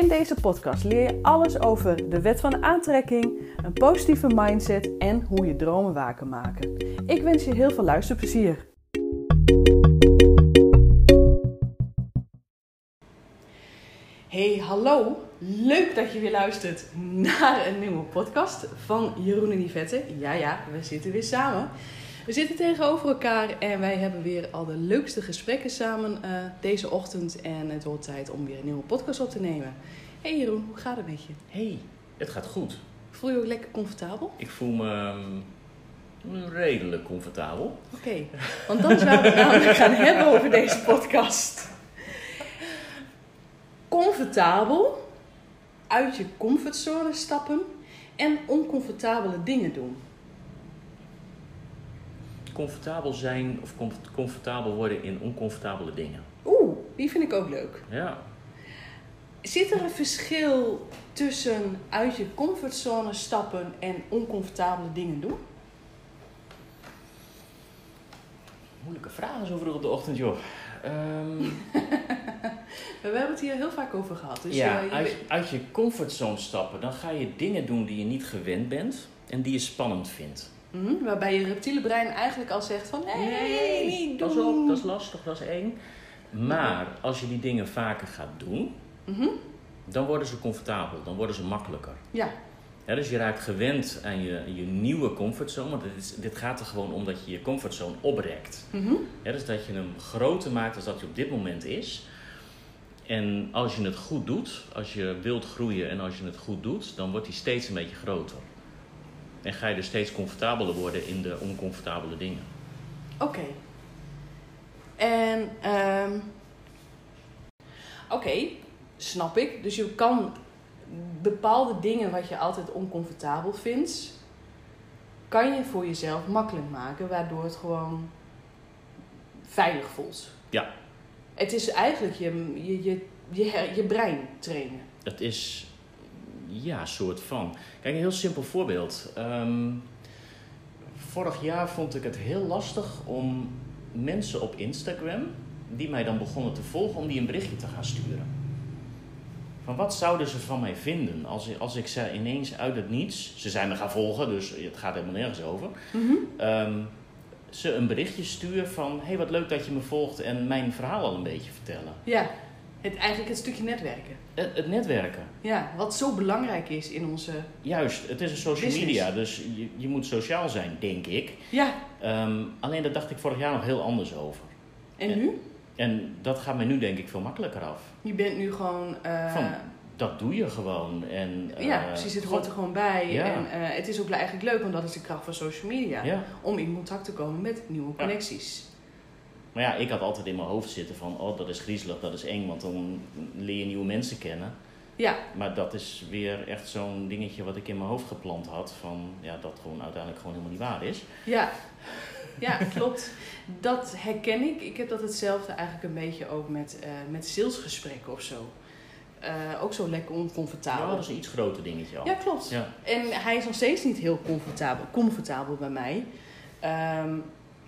In deze podcast leer je alles over de wet van aantrekking, een positieve mindset en hoe je dromen waar kan maken. Ik wens je heel veel luisterplezier. Hey, hallo. Leuk dat je weer luistert naar een nieuwe podcast van Jeroen en Yvette. Ja, ja, we zitten weer samen. We zitten tegenover elkaar en wij hebben weer al de leukste gesprekken samen uh, deze ochtend. En het wordt tijd om weer een nieuwe podcast op te nemen. Hey Jeroen, hoe gaat het met je? Hey, het gaat goed. Voel je je ook lekker comfortabel? Ik voel me um, redelijk comfortabel. Oké, okay. want dan zouden we het namelijk gaan hebben over deze podcast. Comfortabel, uit je comfortzone stappen en oncomfortabele dingen doen comfortabel zijn of comfortabel worden in oncomfortabele dingen. Oeh, die vind ik ook leuk. Ja. Zit er een verschil tussen uit je comfortzone stappen en oncomfortabele dingen doen? Moeilijke vragen zo vroeg op de ochtend, joh. Um... We hebben het hier heel vaak over gehad. Dus ja, uh, je uit, uit je comfortzone stappen, dan ga je dingen doen die je niet gewend bent en die je spannend vindt. Mm waarbij je reptiele brein eigenlijk al zegt van nee, nee op, dat is lastig, dat is eng. Maar als je die dingen vaker gaat doen, mm dan worden ze comfortabel, dan worden ze makkelijker. Ja. ja dus je raakt gewend aan je, je nieuwe comfortzone. Want dit, is, dit gaat er gewoon om dat je je comfortzone oprekt. Mm ja, dus dat je hem groter maakt dan dat hij op dit moment is. En als je het goed doet, als je wilt groeien en als je het goed doet, dan wordt hij steeds een beetje groter. En ga je dus steeds comfortabeler worden in de oncomfortabele dingen. Oké. En, um, oké, snap ik. Dus je kan bepaalde dingen wat je altijd oncomfortabel vindt, kan je voor jezelf makkelijk maken, waardoor het gewoon veilig voelt. Ja. Het is eigenlijk je, je, je, je, je brein trainen. Het is ja, soort van. Kijk, een heel simpel voorbeeld. Ehm, vorig jaar vond ik het heel lastig om mensen op Instagram, die mij dan begonnen te volgen, om die een berichtje te gaan sturen. Van wat zouden ze van mij vinden als, als ik ze ineens uit het niets, ze zijn me gaan volgen, dus het gaat helemaal nergens over, Mhm. ehm, ze een berichtje stuur van: hey, wat leuk dat je me volgt en mijn verhaal al een beetje vertellen. Ja, het, eigenlijk het stukje netwerken. Het, het netwerken. Ja, wat zo belangrijk is in onze. Juist, het is een social Business. media, dus je, je moet sociaal zijn, denk ik. Ja, Ehm, alleen daar dacht ik vorig jaar nog heel anders over. en Ja. nu? En dat gaat mij nu denk ik veel makkelijker af. Je bent nu gewoon. eh, Van, Dat doe je gewoon. En, ja, eh, precies. Het hoort er gewoon bij. Ja. En eh, het is ook eigenlijk leuk, want dat is de kracht van social media. Ja. Om in contact te komen met nieuwe Ja. Maar ja, ik had altijd in mijn hoofd zitten van, oh dat is griezelig, dat is eng, want dan leer je nieuwe mensen kennen. Ja, Maar dat is weer echt zo'n dingetje wat ik in mijn hoofd geplant had, van ja, dat gewoon uiteindelijk gewoon helemaal niet waar is. ja. Ja, klopt. Dat herken ik. Ik heb dat hetzelfde eigenlijk een beetje ook met, eh, met salesgesprekken of zo. Eh, ook zo lekker oncomfortabel. Ja, dat is een iets groter dingetje al. Ja, klopt. Ja. En hij is nog steeds niet heel comfortabel, comfortabel bij mij. Ehm,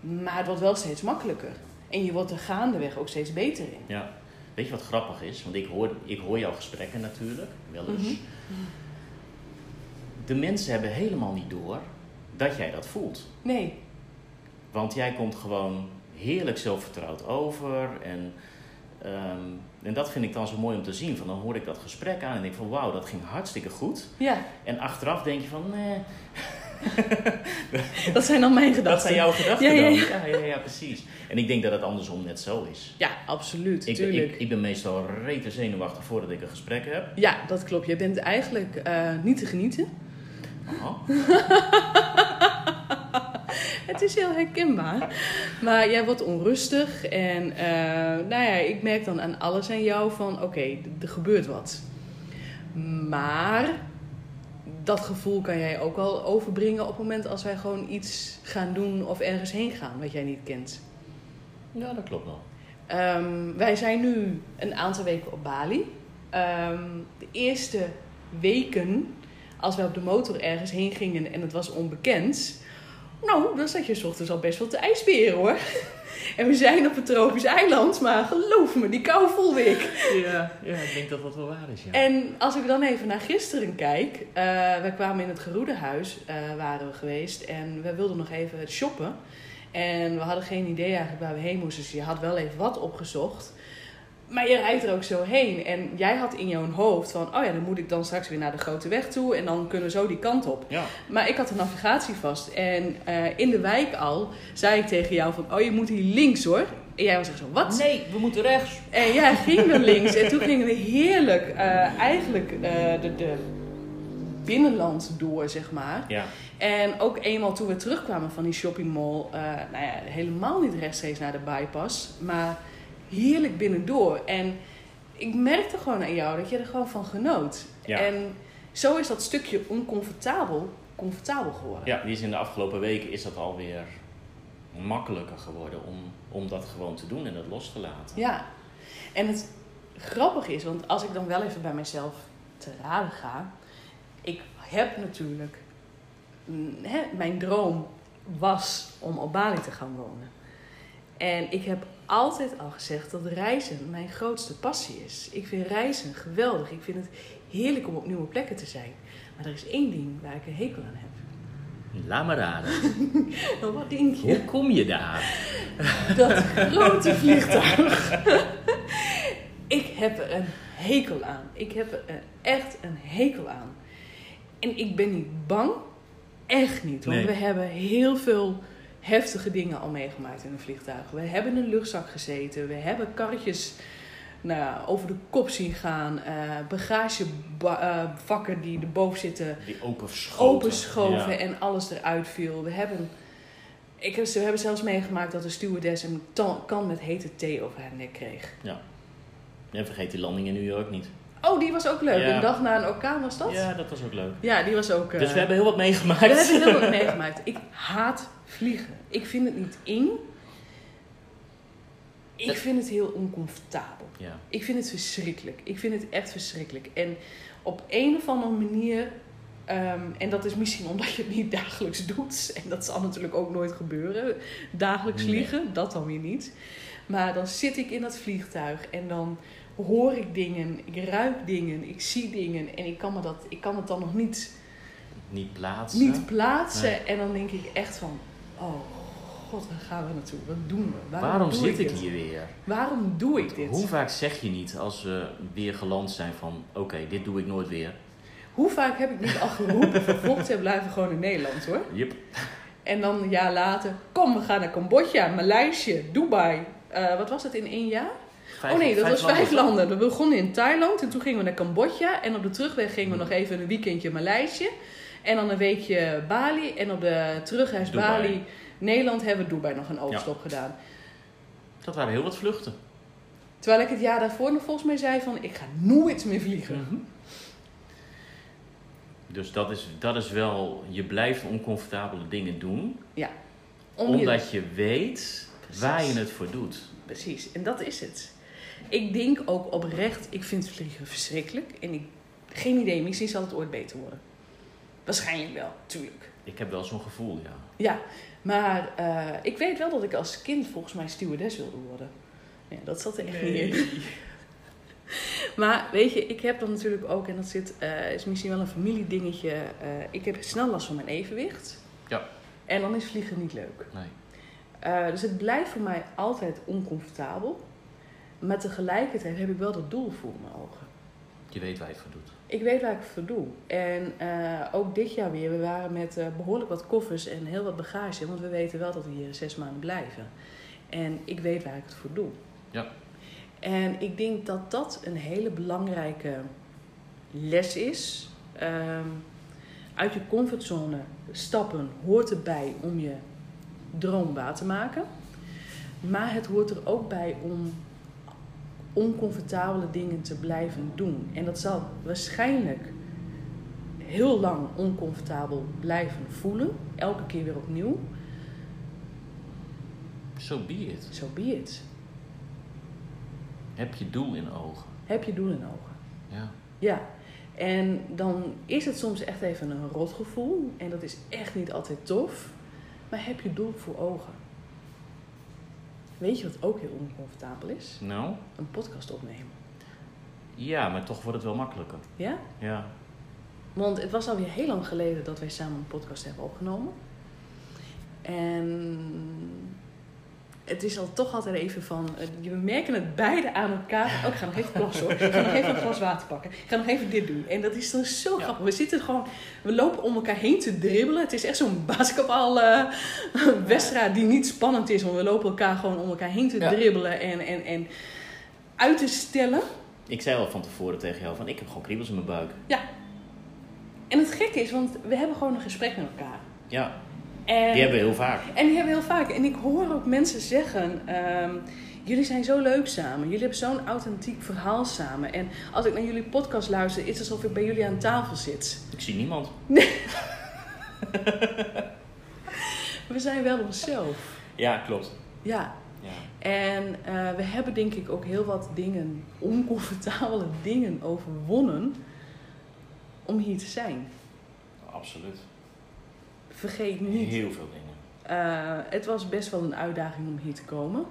maar het wordt wel steeds makkelijker. En je wordt er gaandeweg ook steeds beter in. Ja. Weet je wat grappig is? Want ik hoor, ik hoor jouw gesprekken natuurlijk, wel eens. Mhm. De mensen hebben helemaal niet door dat jij dat voelt. Nee, Want jij komt gewoon heerlijk zelfvertrouwd over. En, ehm, en dat vind ik dan zo mooi om te zien. Van dan hoor ik dat gesprek aan en denk van wauw, dat ging hartstikke goed. ja, En achteraf denk je van nee, dat zijn dan mijn gedachten. dat zijn jouw gedachten Ja, ja, dan. ja. Ja, ja, ja, precies. En ik denk dat het andersom net zo is. Ja, absoluut, Ik, tuurlijk. ik, ik ben meestal rete zenuwachtig voordat ik een gesprek heb. Ja, dat klopt. Je bent eigenlijk eh, niet te genieten. Aha. Het is heel herkenbaar. Maar jij wordt onrustig. En eh, nou ja, ik merk dan aan alles aan jou van... Oké, er gebeurt wat. Maar dat gevoel kan jij ook wel overbrengen op het moment als wij gewoon iets gaan doen of ergens heen gaan wat jij niet kent. Ja, dat klopt wel. Ehm, wij zijn nu een aantal weken op Bali. Ehm, de eerste weken, als wij op de motor ergens heen gingen en het was onbekend. Nou, dan zat je s ochtends al best wel te ijsberen hoor. En we zijn op een tropisch eiland, maar geloof me, die kou voelde ik. Ja, ja, ik denk dat dat wel waar is. Ja. En als ik dan even naar gisteren kijk. eh we kwamen in het Geroedehuis, eh waren we geweest. En we wilden nog even shoppen. En we hadden geen idee eigenlijk waar we heen moesten. Dus je had wel even wat opgezocht. Maar je rijdt er ook zo heen. En jij had in jouw hoofd van... Oh ja, dan moet ik dan straks weer naar de grote weg toe. En dan kunnen we zo die kant op. ja. Maar ik had de navigatie vast. En eh, in de wijk al zei ik tegen jou van... Oh, je moet hier links hoor. En jij was echt zo, wat? Nee, we moeten rechts. En jij ging dan links. En toen gingen we heerlijk eh, eigenlijk eh, de, de binnenland door, zeg maar. Ja. En ook eenmaal toen we terugkwamen van die shoppingmall... eh nou ja, helemaal niet rechtstreeks naar de bypass. Maar heerlijk binnendoor. En ik merkte gewoon aan jou dat je er gewoon van genoot. Ja. En zo is dat stukje oncomfortabel comfortabel geworden. ja, die is in de afgelopen weken is dat alweer makkelijker geworden om, om dat gewoon te doen en dat los te laten. Ja, en het grappige is, want als ik dan wel even bij mezelf te raden ga. Ik heb natuurlijk, mm, hè, mijn droom was om op Bali te gaan wonen. En ik heb altijd al gezegd dat reizen mijn grootste passie is. Ik vind reizen geweldig. Ik vind het heerlijk om op nieuwe plekken te zijn. Maar er is één ding waar ik een hekel aan heb. Laat maar raden. Wat denk je? Hoe kom je daar? dat grote vliegtuig. ik heb er een hekel aan. Ik heb er echt een hekel aan. En ik ben niet bang. Echt niet. Want Nee. we hebben heel veel heftige dingen al meegemaakt in een vliegtuig. We hebben in een luchtzak gezeten. We hebben karretjes nou, ja, over de kop zien gaan. eh bagagevakken die erboven zitten Die openschoven Ja. en alles eruit viel. We hebben, ik, we hebben zelfs meegemaakt dat de stewardess een kan met hete thee over haar nek kreeg. En vergeet die landing in New York niet. Oh, die was ook leuk. Ja. Een dag na een orkaan was dat? Ja, dat was ook leuk. Ja, die was ook... eh, Dus we hebben heel wat meegemaakt. we hebben heel wat meegemaakt. Ik haat vliegen. Ik vind het niet eng. Ik vind het heel oncomfortabel. Ja. Ik vind het verschrikkelijk. Ik vind het echt verschrikkelijk. En op een of andere manier, ehm, en dat is misschien omdat je het niet dagelijks doet, en dat zal natuurlijk ook nooit gebeuren, dagelijks Nee. vliegen, dat dan weer niet. Maar dan zit ik in dat vliegtuig en dan hoor ik dingen, ik ruik dingen, ik zie dingen en ik kan, me dat, ik kan het dan nog niet, Niet plaatsen. niet plaatsen. Nee. En dan denk ik echt van, oh god, waar gaan we naartoe? Wat doen we? Waarom doe zit ik hier weer? Waarom doe ik dit? Hoe vaak zeg je niet als we weer geland zijn van... Oké, dit doe ik nooit weer. Hoe vaak heb ik niet al geroepen Vocht en blijven gewoon in Nederland hoor. Yep. En dan een jaar later, kom we gaan naar Cambodja, Maleisië, Dubai. Eh, wat was het in één jaar? Vijf- oh nee, dat was vijf landen. landen. We begonnen in Thailand en toen gingen we naar Cambodja. En op de terugweg gingen we nog even een weekendje Maleisië. En dan een weekje Bali. En op de terugreis Dubai. Bali, Nederland hebben we Dubai nog een overstop gedaan. Dat waren heel wat vluchten. Terwijl ik het jaar daarvoor nog volgens mij zei van, ik ga nooit meer vliegen. Dus dat is, dat is wel... Je blijft oncomfortabele dingen doen. Om je- Omdat je weet Precies. waar je het voor doet. Precies, en dat is het. Ik denk ook oprecht, ik vind vliegen verschrikkelijk. En ik, geen idee, misschien zal het ooit beter worden. Waarschijnlijk wel, tuurlijk. Ik heb wel zo'n gevoel, ja. Ja, maar eh, ik weet wel dat ik als kind volgens mij stewardess wilde worden. Ja, dat zat er echt niet in. Maar weet je, ik heb dan natuurlijk ook, en dat zit, eh, is misschien wel een familiedingetje. eh, ik heb snel last van mijn evenwicht. Ja. En dan is vliegen niet leuk. Nee. Dus het blijft voor mij altijd oncomfortabel. Maar tegelijkertijd heb ik wel dat doel voor mijn ogen. Je weet waar je het voor doet. Ik weet waar ik het voor doe. En eh, ook dit jaar weer, we waren met eh, behoorlijk wat koffers en heel wat bagage. Want we weten wel dat we hier zes maanden blijven. En ik weet waar ik het voor doe. Ja. En ik denk dat dat een hele belangrijke les is. Ehm, uit je comfortzone stappen hoort erbij om je droom waar te maken. Maar het hoort er ook bij om oncomfortabele dingen te blijven doen. En dat zal waarschijnlijk heel lang oncomfortabel blijven voelen, elke keer weer opnieuw. So be it. So be it. Heb je doel in ogen. Heb je doel in ogen. Ja. Ja. En dan is het soms echt even een rotgevoel. En dat is echt niet altijd tof. Maar heb je doel voor ogen. Weet je wat ook heel oncomfortabel is? Nou? Een podcast opnemen. Ja, maar toch wordt het wel makkelijker. Ja? Ja. Want het was alweer heel lang geleden dat wij samen een podcast hebben opgenomen. En het is al toch altijd even van... We merken het beide aan elkaar. Oh, ik ga nog even plassen hoor. Ik ga nog even een glas water pakken. Ik ga nog even dit doen. En dat is dan zo Ja. grappig. We zitten gewoon... We lopen om elkaar heen te dribbelen. Het is echt zo'n basketbal eh, wedstrijd die niet spannend is. Want we lopen elkaar gewoon om elkaar heen te Ja. dribbelen. En, en, en uit te stellen. Ik zei al van tevoren tegen jou van ik heb gewoon kriebels in mijn buik. En het gekke is, want we hebben gewoon een gesprek met elkaar. Ja, En die hebben we heel vaak. En die hebben we heel vaak. En ik hoor ook mensen zeggen: ehm, Jullie zijn zo leuk samen. Jullie hebben zo'n authentiek verhaal samen. En als ik naar jullie podcast luister, is het alsof ik bij jullie aan tafel zit. Ik zie niemand. We zijn wel onszelf. Ja, klopt. Ja. Ja. En eh, we hebben denk ik ook heel wat dingen, oncomfortabele dingen overwonnen om hier te zijn. Absoluut. Vergeet niet, Heel veel dingen. eh, het was best wel een uitdaging om hier te komen.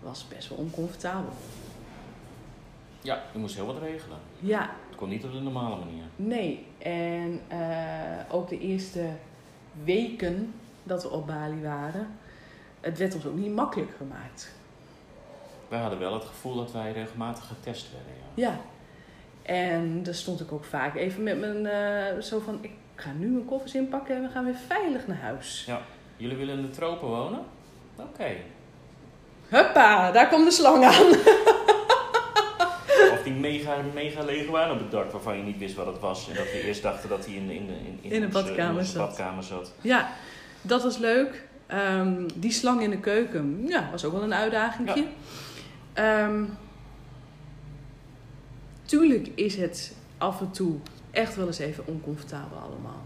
Was best wel oncomfortabel. Ja, je moest heel wat regelen. Ja, Het kon niet op de normale manier. Nee, en eh, ook de eerste weken dat we op Bali waren, het werd ons ook niet makkelijk gemaakt. Wij hadden wel het gevoel dat wij regelmatig getest werden. Ja. Ja, en daar stond ik ook vaak even met mijn, eh, zo van, ik ga nu mijn koffers inpakken en we gaan weer veilig naar huis. Jullie willen in de tropen wonen? Oké. Huppa, daar komt de slang aan. Of die mega, mega leguaan op het dak waarvan je niet wist wat het was. En dat we eerst dachten dat hij in, de- in, de- in, In de badkamer onze zat. badkamer zat. Ja, dat was leuk. Ehm, die slang in de keuken, ja, was ook wel een uitdaging. Ehm, tuurlijk is het af en toe echt wel eens even oncomfortabel allemaal.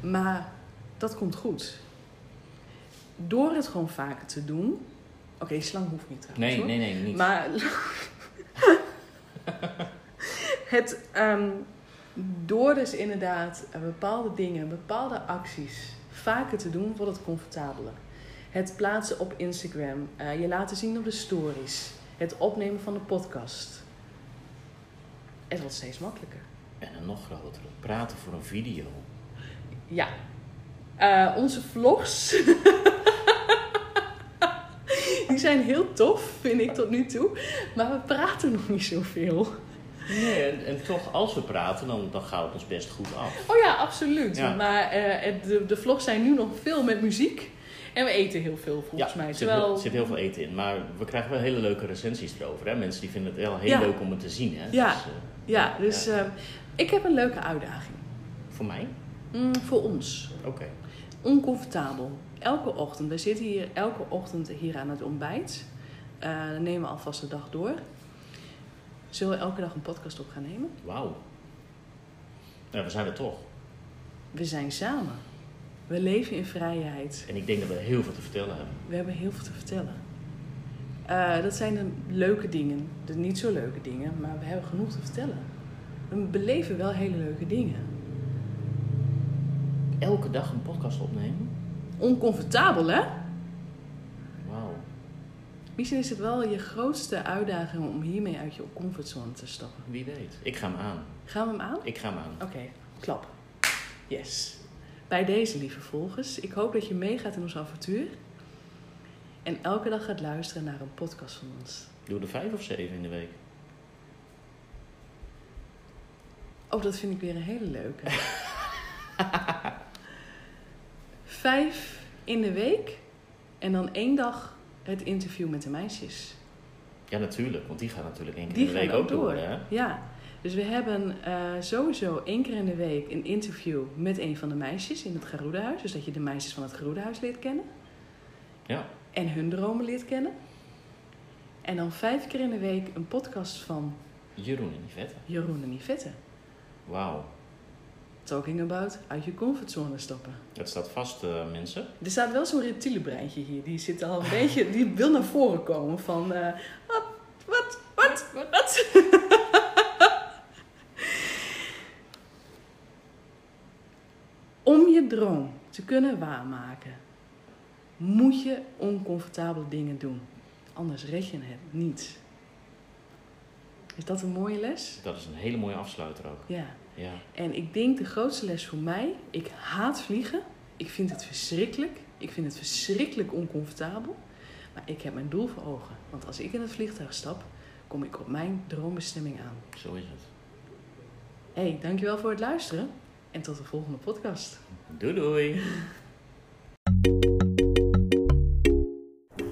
Maar dat komt goed. Door het gewoon vaker te doen. Oké, die slang hoeft niet trouwens. Nee, hoor. nee, nee, niet. Maar het, ehm, door dus inderdaad bepaalde dingen, bepaalde acties vaker te doen, wordt het comfortabeler. Het plaatsen op Instagram, eh, je laten zien op de stories, het opnemen van de podcast. Het wordt steeds makkelijker. En een nog grotere. Praten voor een video. Ja. Eh, onze vlogs. Die zijn heel tof, vind ik tot nu toe. Maar we praten nog niet zoveel. Nee, en, en toch, als we praten, dan, dan gaat het ons best goed af. Oh ja, absoluut. Ja. Maar eh, de, de vlogs zijn nu nog veel met muziek. En we eten heel veel volgens ja, mij. er zit, Terwijl... er zit heel veel eten in. Maar we krijgen wel hele leuke recensies erover. Hè? Mensen die vinden het wel heel Ja. leuk om het te zien. Hè? Ja. Dus, eh, Ja, dus Ja. Ik heb een leuke uitdaging. voor mij? Mm, voor ons. Oké. Oncomfortabel. Elke ochtend. We zitten hier elke ochtend hier aan het ontbijt. Eh, dan nemen we alvast de dag door. Zullen we elke dag een podcast op gaan nemen? Wauw. Ja, we zijn er toch. We zijn samen. We leven in vrijheid. En ik denk dat we heel veel te vertellen hebben. We hebben heel veel te vertellen. Eh, dat zijn de leuke dingen. De niet zo leuke dingen. Maar we hebben genoeg te vertellen. We beleven wel hele leuke dingen. Elke dag een podcast opnemen? Oncomfortabel, hè? Wauw. Misschien is het wel je grootste uitdaging om hiermee uit je comfortzone te stappen. Wie weet. Ik ga hem aan. Gaan we hem aan? Ik ga hem aan. Oké, klap. Yes. Bij deze, lieve volgers, ik hoop dat je meegaat in ons avontuur. En elke dag gaat luisteren naar een podcast van ons. Doe er vijf of zeven in de week. Oh, dat vind ik weer een hele leuke. Vijf in de week en dan één dag het interview met de meisjes. Ja, natuurlijk. Want die gaan natuurlijk één keer Die in de week ook door. door. hè? Ja, dus we hebben eh, sowieso één keer in de week een interview met een van de meisjes in het Garudahuis. Dus dat je de meisjes van het Garudahuis leert kennen. Ja. En hun dromen leert kennen. En dan vijf keer in de week een podcast van Jeroen en Yvette. Jeroen en Yvette. Wauw. Talking about uit je comfortzone stappen. Het staat vast, eh, mensen. Er staat wel zo'n reptiele breintje hier. Die zit al een beetje, die wil naar voren komen van eh, wat, wat, wat, wat. Om je droom te kunnen waarmaken, moet je oncomfortabele dingen doen. Anders red je het niet. Is dat een mooie les? Dat is een hele mooie afsluiter ook. Ja. Ja. En ik denk de grootste les voor mij, ik haat vliegen. Ik vind het verschrikkelijk. Ik vind het verschrikkelijk oncomfortabel. Maar ik heb mijn doel voor ogen. Want als ik in het vliegtuig stap, kom ik op mijn droombestemming aan. Zo is het. hey, dankjewel voor het luisteren. En tot de volgende podcast. Doei doei.